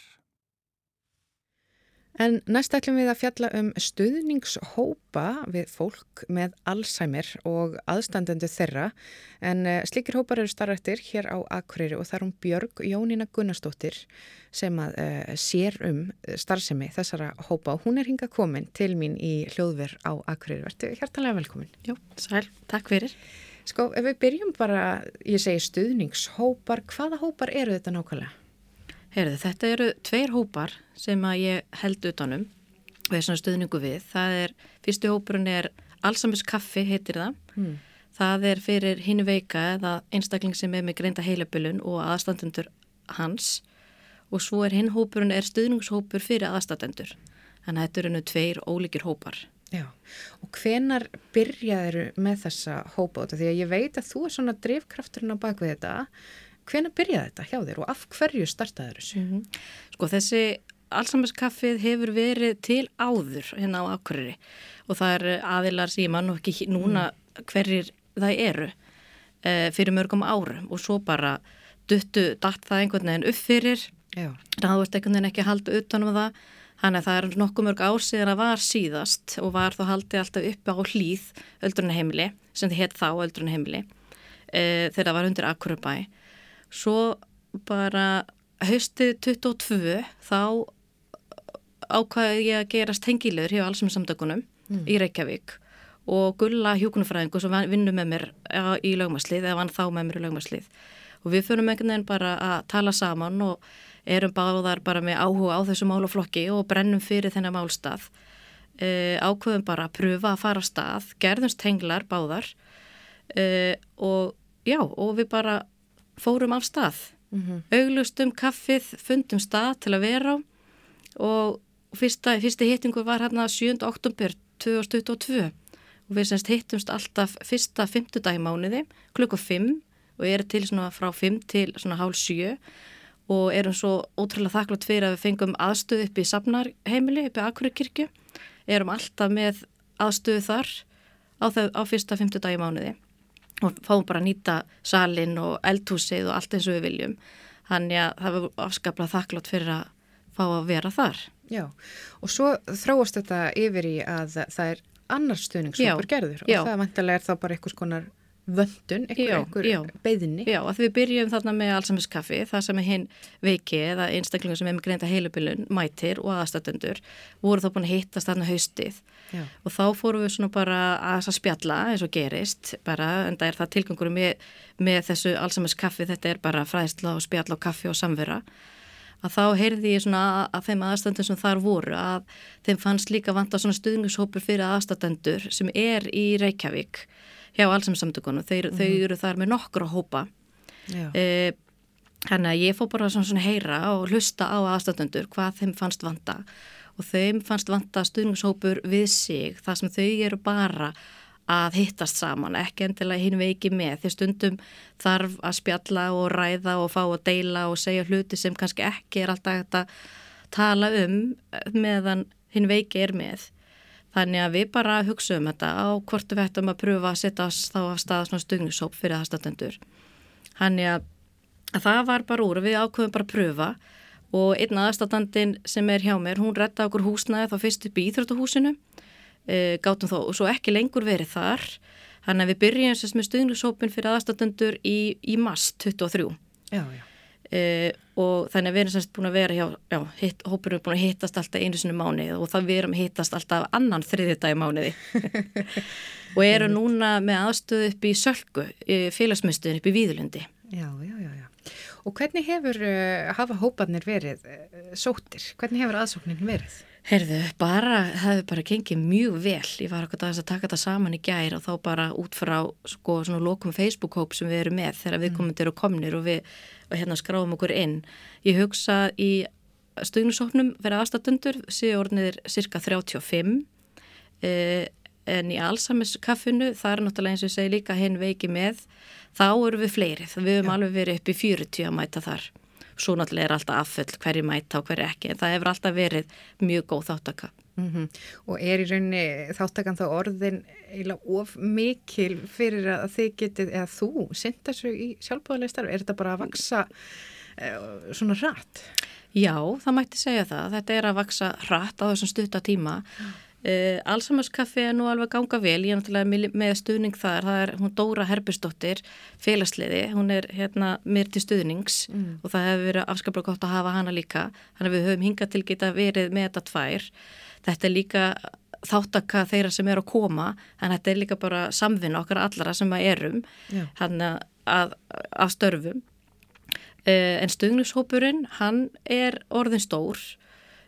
Speaker 2: En næst ætlum við að fjalla um stuðningshópa við fólk með Alzheimer og aðstandendu þeirra. En eh, slikir hópar eru starrættir hér á Akureyri og það er um Björg Jónína Gunnarsdóttir sem að uh, sér um starfsemi þessara hópa og hún er hinga komin til mín í hljóðver á Akureyri. Vertu hjartanlega velkomin.
Speaker 8: Jú, sæl, takk fyrir.
Speaker 2: Sko, ef við byrjum bara, ég segi stuðningshópar, hvaða hópar eru þetta nákvæmlega?
Speaker 8: Heyrðu, þetta eru tveir hópar sem að ég held utanum og er svona stuðningu við. Það er, fyrstu hópurinn er Alzheimer's kaffi, heitir það.
Speaker 2: Hmm.
Speaker 8: Það er fyrir hinn veika eða einstakling sem er með greinda heilabölun og aðstandendur hans og svo er hinn hópurinn er stuðningshópur fyrir aðstandendur. Þannig að þetta eru nú tveir ólíkir hópar.
Speaker 2: Já, og hvenar byrjaður með þessa hópa út af því að ég veit að þú er svona drifkrafturinn á bakvið þetta hvenar byrjaði þetta hjá þér og af hverju startaður þessu?
Speaker 8: -hmm. Sko þessi Alzheimerskaffið hefur verið til áður hérna á Akureyri og það er aðilar sem ég mann og ekki núna hverjir það eru e, fyrir mörgum árum og svo bara duttu datt það einhvern veginn upp fyrir
Speaker 2: Já.
Speaker 8: það varst einhvern veginn ekki halda utanum það Þannig að það er nokkuð mörg ásíðan að var síðast og var þá haldið alltaf uppi á hlýð öldrunaheimili, sem þið hétt þá öldrunaheimili, e, þegar það var undir Akurabæ. Svo bara haustið 22 þá ákvaði ég að gerast tengilegur hjá allsum samtökunum mm. í Reykjavík og Gulla hjókunufræðingu sem vinnur með mér í lögmaslið, eða vann þá með mér í lögmaslið. Og við fyrir með einhvern veginn bara að tala saman og erum báðar bara með áhuga á þessu máluflokki og brennum fyrir þennan málstað. E, ákveðum bara að pröfa að fara á stað, gerðumst henglar báðar e, og já, og við bara fórum af stað. Mm -hmm. Auglustum kaffið, fundum stað til að vera á og fyrsta, fyrsti hittingu var hérna 7. oktober 2022 og við semst hittumst alltaf fyrsta fymtudag í mánuði klukku 5 og er til svona frá 5 til svona hálf 7 og erum svo ótrúlega þakklátt fyrir að við fengum aðstöð upp í Safnarheimili, upp í Akurikirkju erum alltaf með aðstöðu þar á, þau, á fyrsta fymtudag í mánuði og fáum bara að nýta salin og eldhúsið og allt eins og við viljum þannig að það var afskaplega þakklátt fyrir að fá að vera þar
Speaker 2: Já, og svo þróast þetta yfir í að það er annar stuðningshópur gerður og
Speaker 8: já.
Speaker 2: það vantilega er þá bara einhvers konar vöndun, einhver, beðinni.
Speaker 8: Já, að við byrjum þarna með allsammiskaffi, það sem er hinn veiki eða einstaklingur sem er með greinda heilubilun, mætir og aðstættendur voru þá búin að hittast þarna haustið
Speaker 2: Já.
Speaker 8: og þá fórum við svona bara að að spjalla eins og gerist bara, en það er það tilgangur með, með þessu allsammiskaffi, þetta er bara fræðsla og spjalla og kaffi og samvera. Að þá heyrði ég svona að, að þeim aðstændum sem þar voru að þeim fannst líka vanta svona stuðningshópur fyrir aðstættendur sem er í Reykjavík hjá allsamsamtökunum, þau, þau eru þar með nokkru hópa.
Speaker 2: Já.
Speaker 8: e, Þannig að ég fór bara svona, svona heyra og hlusta á aðstættendur hvað þeim fannst vanta og þeim fannst vanta stuðningshópur við sig þar sem þau eru bara að hittast saman, ekki endilega hinn veiki með því stundum þarf að spjalla og ræða og fá að deila og segja hluti sem kannski ekki er alltaf að tala um meðan hinn veiki er með. Þannig að við bara hugsaum þetta á hvort við ættum að pröfa að setja þá að staða svona stuðningshóp fyrir aðstættendur. Þannig að, að það var bara úr og við ákveðum bara að pröfa og einn aðstættandin sem er hjá mér, hún retta okkur húsnaði þá fyrst upp í Íþróttuhúsinu e, gátum þó og svo ekki lengur verið þar. Þannig að við byrjum sérst með stuðningshópin fyrir aðstættendur í, í mass 23
Speaker 2: Já, já.
Speaker 8: e, og þannig að við erum sérst búin að vera hjá, já, hitt, hópurinn er búin að hittast alltaf einu sinni mánuði og það við erum hittast alltaf annan þriðið mánuði. Og eru núna með aðstöðu upp í Sölku, félagsmyndstöðin upp í Víðlundi
Speaker 2: Já, já, já, já. Og hvernig hefur, uh, hafa hóparnir verið uh, sóttir? Hvernig hefur aðsóknin verið?
Speaker 8: Herðu, bara, það hefur bara gengið mjög vel. Ég var okkur að taka þetta saman í gær og þá bara út frá sko svona lokum Facebook-hóp sem við erum með þegar við komum til að komnir og við og hérna skráum okkur inn. Ég hugsa í stuðnusóknum fyrir aðstatundur séu orðinir cirka 35 eh, en í allsamiskaffinu það er náttúrulega eins og ég segi líka hinn veiki með þá eru við fleiri. Við höfum alveg verið upp í 40 að mæta þar svo náttúrulega er alltaf afföll hverju mæta og hverju ekki en það hefur alltaf verið mjög góð þáttaka.
Speaker 2: Mm Og er í rauninni þáttakann þá orðin eiginlega of mikil fyrir að þið getið, eða þú, synda þessu í sjálfbúðarlega starf, er þetta bara að vaksa uh, svona rætt?
Speaker 8: Já, það mætti segja það. Þetta er að vaksa rætt á þessum stutta tíma. Uh, Alzheimerskaffi er nú alveg ganga vel, ég er náttúrulega með stuðning þar, það er hún Dóra Herbistóttir, félagsliði, hún er hérna mér til stuðnings mm. og það hefur verið afskaplega gott að hafa hana líka, þannig að við höfum hingað til geta verið með þetta tvær. Þetta er líka þáttaka þeirra sem er að koma, en þetta er líka bara samvinna okkar allara sem að erum, hann að, að störfum. Uh, en stuðningshópurinn, hann er orðin stór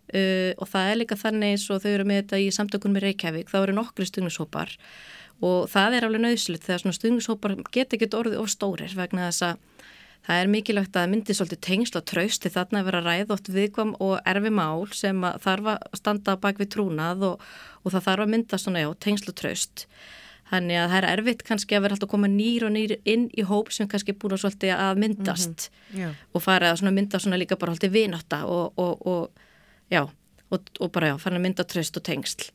Speaker 8: Uh, og það er líka þannig eins og þau eru með þetta í samtökunum með Reykjavík, þá eru nokkri stuðnishópar og það er alveg nöðslut þegar svona stuðnishópar geta ekkert orðið of stórir vegna þess að það er mikilvægt að myndi svolítið tengsla trausti þarna að vera ræð oft viðkvam og erfi mál sem þarf að standa bak við trúnað og, og það þarf að mynda svona já, tengsla traust þannig að það er erfitt kannski að vera alltaf að koma nýr og nýr inn í hóp sem kannski er búin að svolítið að myndast
Speaker 2: Mm -hmm.
Speaker 8: og fara að mynda svona líka bara alltaf vináta og, og, og já, og, og bara já, fann að mynda tröst og tengsl.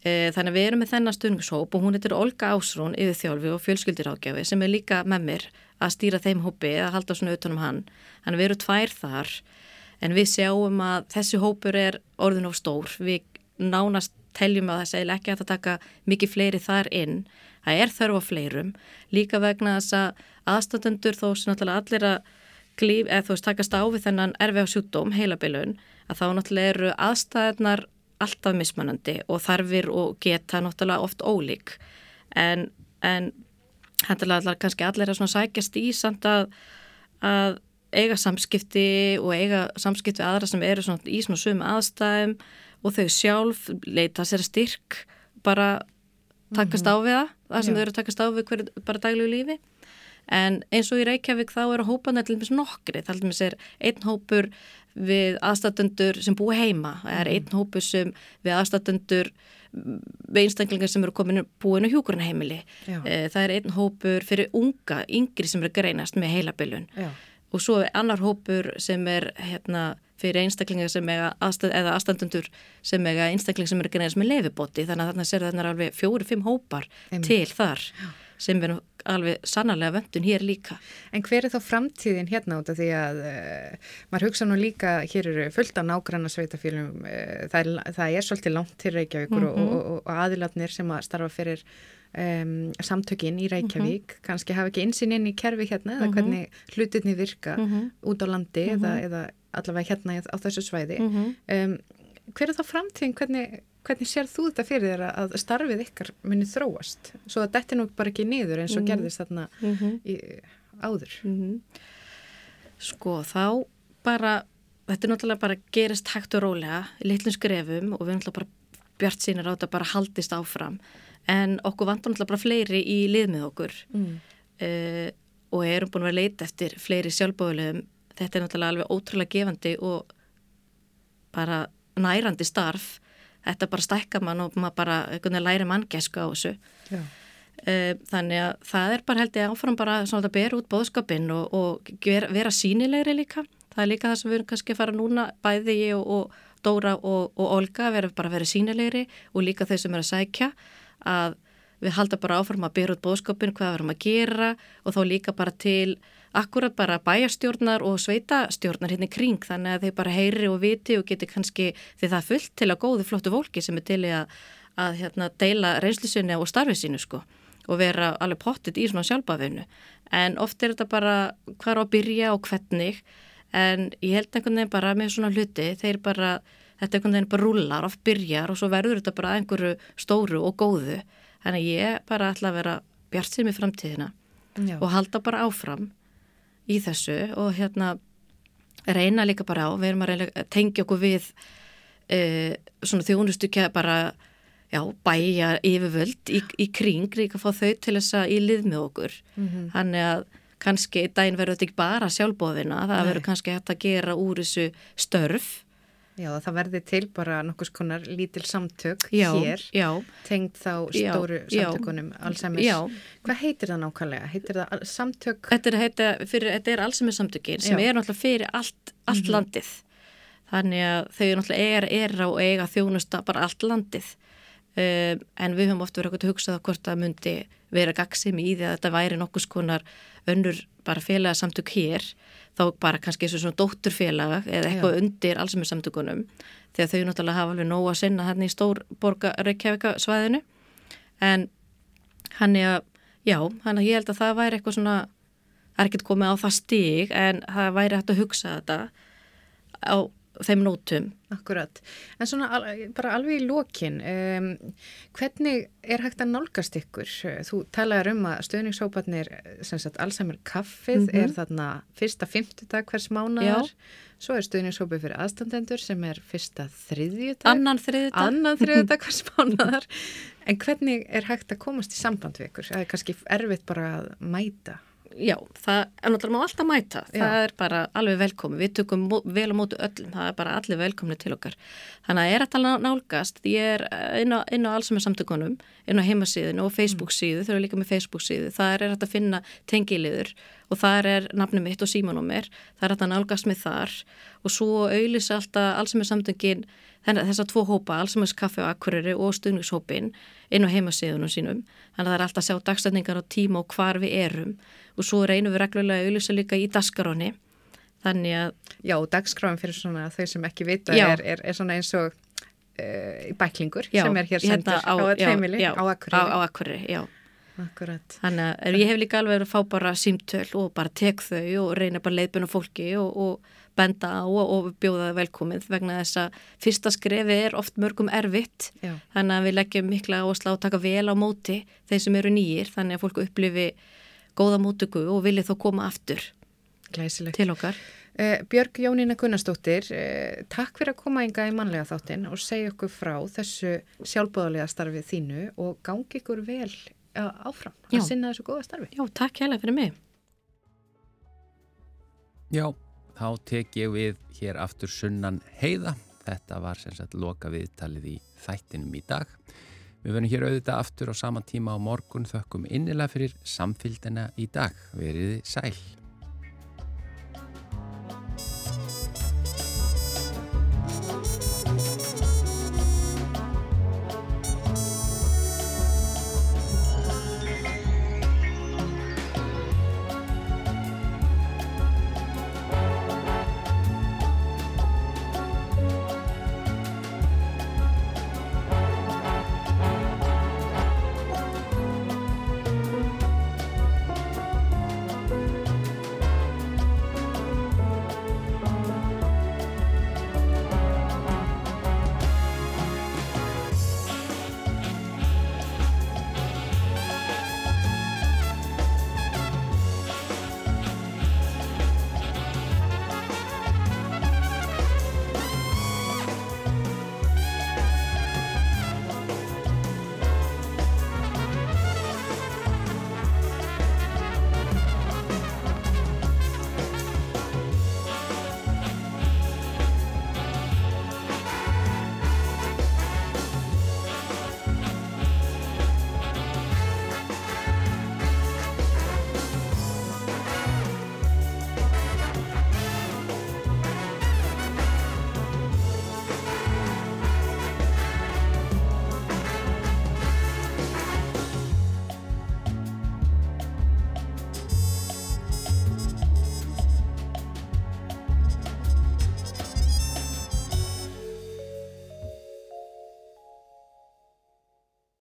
Speaker 8: E, þannig að við erum með þennan stuðningshóp og hún heitir Olga Ásrún yfir þjálfi og fjölskyldirákjafi sem er líka með mér að stýra þeim hópi, að halda svona utanum hann. Þannig að við erum tvær þar en við sjáum að þessi hópur er orðin á stór. Við nánast teljum að það segil ekki að það taka mikið fleiri þar inn. Það er þörf á fleirum, líka vegna þess að aðstöndur þó sem allir að glýf, eða þú veist takast á við þennan erfi á sjúkdóm, heilabilun, að þá náttúrulega eru aðstæðnar alltaf mismanandi og þarfir og geta náttúrulega oft ólík. En, en hendilega kannski allir að sækjast í samt að, að eiga samskipti og eiga samskipti aðra sem eru svona í svona sum aðstæðum og þau sjálf leita sér styrk bara takast á við það, það sem Já. þau eru takast á við hverju bara daglegu lífi en eins og í Reykjavík þá eru hópanar til dæmis nokkri, það er einn hópur við aðstatundur sem búi heima, það er mhm. einn hópur sem við aðstatundur við einstaklingar sem eru komin búin á hjúkurnaheimili, eh, það er einn hópur fyrir unga, yngri sem eru greinast með heilabilun. Og svo er annar hópur sem er hérna fyrir einstaklingar sem er aðstæð, eða aðstandundur sem er einstaklingar sem eru greinast með lefibóti þannig að þarna sér þarna alveg fjóri-fimm hópar Einmitt. til þar. Já. Sem er alveg sannarlega vöndun hér líka.
Speaker 2: En hver er þá framtíðin hérna út af því að uh, maður hugsa nú líka, hér eru fullt af nágranna sveitafélum, uh, það, það er svolítið langt til Reykjavíkur mm -hmm. og, og, og aðilatnir sem að starfa fyrir um, samtökinn í Reykjavík mm -hmm. kannski hafa ekki einsinn inn í kerfi hérna eða mm -hmm. hvernig hlutinni virka -hmm. út á landi eða, mhm. eða allavega hérna á þessu svæði um, hver er þá framtíðin, hvernig, hvernig sér þú þetta fyrir þér að starfið ykkar muni þróast, svo að þetta nú bara ekki niður eins og mhm. gerðist þarna mhm. í, áður.
Speaker 8: Sko, þá bara þetta er náttúrulega bara gerist hægt og rólega í litlum skrefum og við náttúrulega bara bjart sínir á þetta bara haldist áfram. En okkur vantar náttúrulega bara fleiri í lið með okkur. Mm. uh, og erum búin að vera leita eftir fleiri sjálfbóðulegum þetta er náttúrulega alveg ótrúlega gefandi og bara nærandi starf þetta bara stækka mann og maður bara læri manngæsku á þessu. Uh, þannig að það er bara held ég áfram bara svona að bera út bóðskapin og, og vera, vera sínilegri líka. Það er líka það sem við erum kannski að fara núna bæði ég og, og Dóra og, og Olga vera bara að vera sínilegri og líka þau sem er að sækja að við halda bara áfram að byrja út bóðskapin hvað við erum að gera og þá líka bara til akkurat bara bæjastjórnar og sveitastjórnar hérna kring þannig að þeir bara heyri og viti og geti kannski því það fullt til að góði flottu fólki sem er til að, að hérna, deila reynslisunni og starfið sínu sko og vera alveg pottit í svona sjálfbafinu en oft er þetta bara hvað á að byrja og hvernig en ég held einhvern veginn bara með svona hluti þeir bara þetta einhvern veginn bara rullar, oft byrjar og svo verður þetta bara einhverju stóru og góðu. Þannig að ég bara ætla að vera bjart sem í framtíðina Já. og halda bara áfram í þessu og hérna reyna líka bara á, við erum að reyna, tengja okkur við e, svona þjónustu bara já, bæja yfirvöld í, í kring, líka fá þau til þess að í lið með okkur. Mm -hmm. Þannig að kannski dæin verður þetta ekki bara sjálfbóðina, það verður kannski hægt að gera úr þessu störf
Speaker 2: Já, það verði til bara nokkurs konar lítil samtök já, hér, já. tengt þá stóru samtökunum Alzheimer's. Hvað heitir það nákvæmlega? Heitir það samtök?
Speaker 8: Þetta er, heita, fyrir, þetta er Alzheimer's samtökin sem er náttúrulega fyrir allt, allt mm -hmm. landið. Þannig að þau náttúrulega er, er á eiga þjónusta bara allt landið. Um, en við höfum ofta verið að hugsa það hvort það myndi vera gagsimi í því að þetta væri nokkurs konar önnur bara félagsamtök hér þá bara kannski eins og svona dótturfélag eða eitthvað já. undir allsum með samtökunum þegar þau náttúrulega hafa alveg nóg að sinna hérna í stór borga Reykjavíka svæðinu en hann er að, já, hann að ég held að það væri eitthvað svona, það er ekkert komið á það stíg en það væri hægt að hugsa þetta á þeim nótum.
Speaker 2: Akkurat. En svona bara alveg í lókin, um, hvernig er hægt að nálgast ykkur? Þú talaður um að stöðningshópanir, sem sagt, allsamir kaffið mm -hmm. er þarna fyrsta fymtudag hvers mánuðar, svo er stöðningshópið fyrir aðstandendur sem er fyrsta þriðjudag.
Speaker 8: Annan þriðjudag.
Speaker 2: Annan þriðjudag hvers mánuðar. En hvernig er hægt að komast í samband við ykkur? Það er kannski erfitt bara að mæta.
Speaker 8: Já, það er náttúrulega má alltaf mæta,
Speaker 2: Já.
Speaker 8: það er bara alveg velkomi, við tökum vel á mótu öllum, það er bara allir velkomni til okkar. Þannig að er þetta ná- nálgast, ég er eh, inn á, inn á allsum samtökunum, inn á heimasíðinu og Facebook síðu, þau eru líka með Facebook síðu, það er hægt að finna tengiliður og það er nafnum mitt og símanúmer, það er að nálgast með þar. Og svo auðlýsa alltaf allsum samtökin þessar tvo hópa, allsumins kaffi og akkuriri og stuðningshópin inn á heimasíðunum sínum, þannig að það er alltaf að sjá dagstætningar á tíma og hvar við erum. Og svo reynum við reglulega að auðlýsa líka í daskaróni þannig að
Speaker 2: Já, dagskráin fyrir svona þau sem ekki vita er, er, er svona eins og uh, bæklingur
Speaker 8: já,
Speaker 2: sem er hér sendur á, á tveimili,
Speaker 8: já,
Speaker 2: á
Speaker 8: á,
Speaker 2: Akureyri.
Speaker 8: á Akureyri, já.
Speaker 2: Akkurat.
Speaker 8: Þannig að ég hef líka alveg verið að fá bara símtöl og bara tek þau og reyna bara leiðbuna fólki og, og benda á og, og bjóða það velkomið vegna þess að fyrsta skrefi er oft mörgum erfitt
Speaker 2: Já.
Speaker 8: þannig að við leggjum mikla áherslu á að taka vel á móti þeir sem eru nýjir þannig að fólk upplifi góða mótöku og vilja þó koma aftur
Speaker 2: Glæsilegt.
Speaker 8: til okkar.
Speaker 2: Uh, Björg Jónína Gunnarsdóttir, uh, takk fyrir að koma enga í mannlega þáttinn og segja okkur frá þessu sjálfbóðalega starfið þínu og gangi ykkur vel uh, áfram
Speaker 8: Já.
Speaker 2: að sinna þessu góða starfi.
Speaker 8: Já, takk hérlega fyrir mig.
Speaker 3: Já, þá tek ég við hér aftur sunnan heiða. Þetta var sem sagt loka viðtalið í þættinum í dag. Við verðum hér auðvitað aftur á sama tíma á morgun þökkum innilega fyrir samfylgdina í dag. Veriði sæl.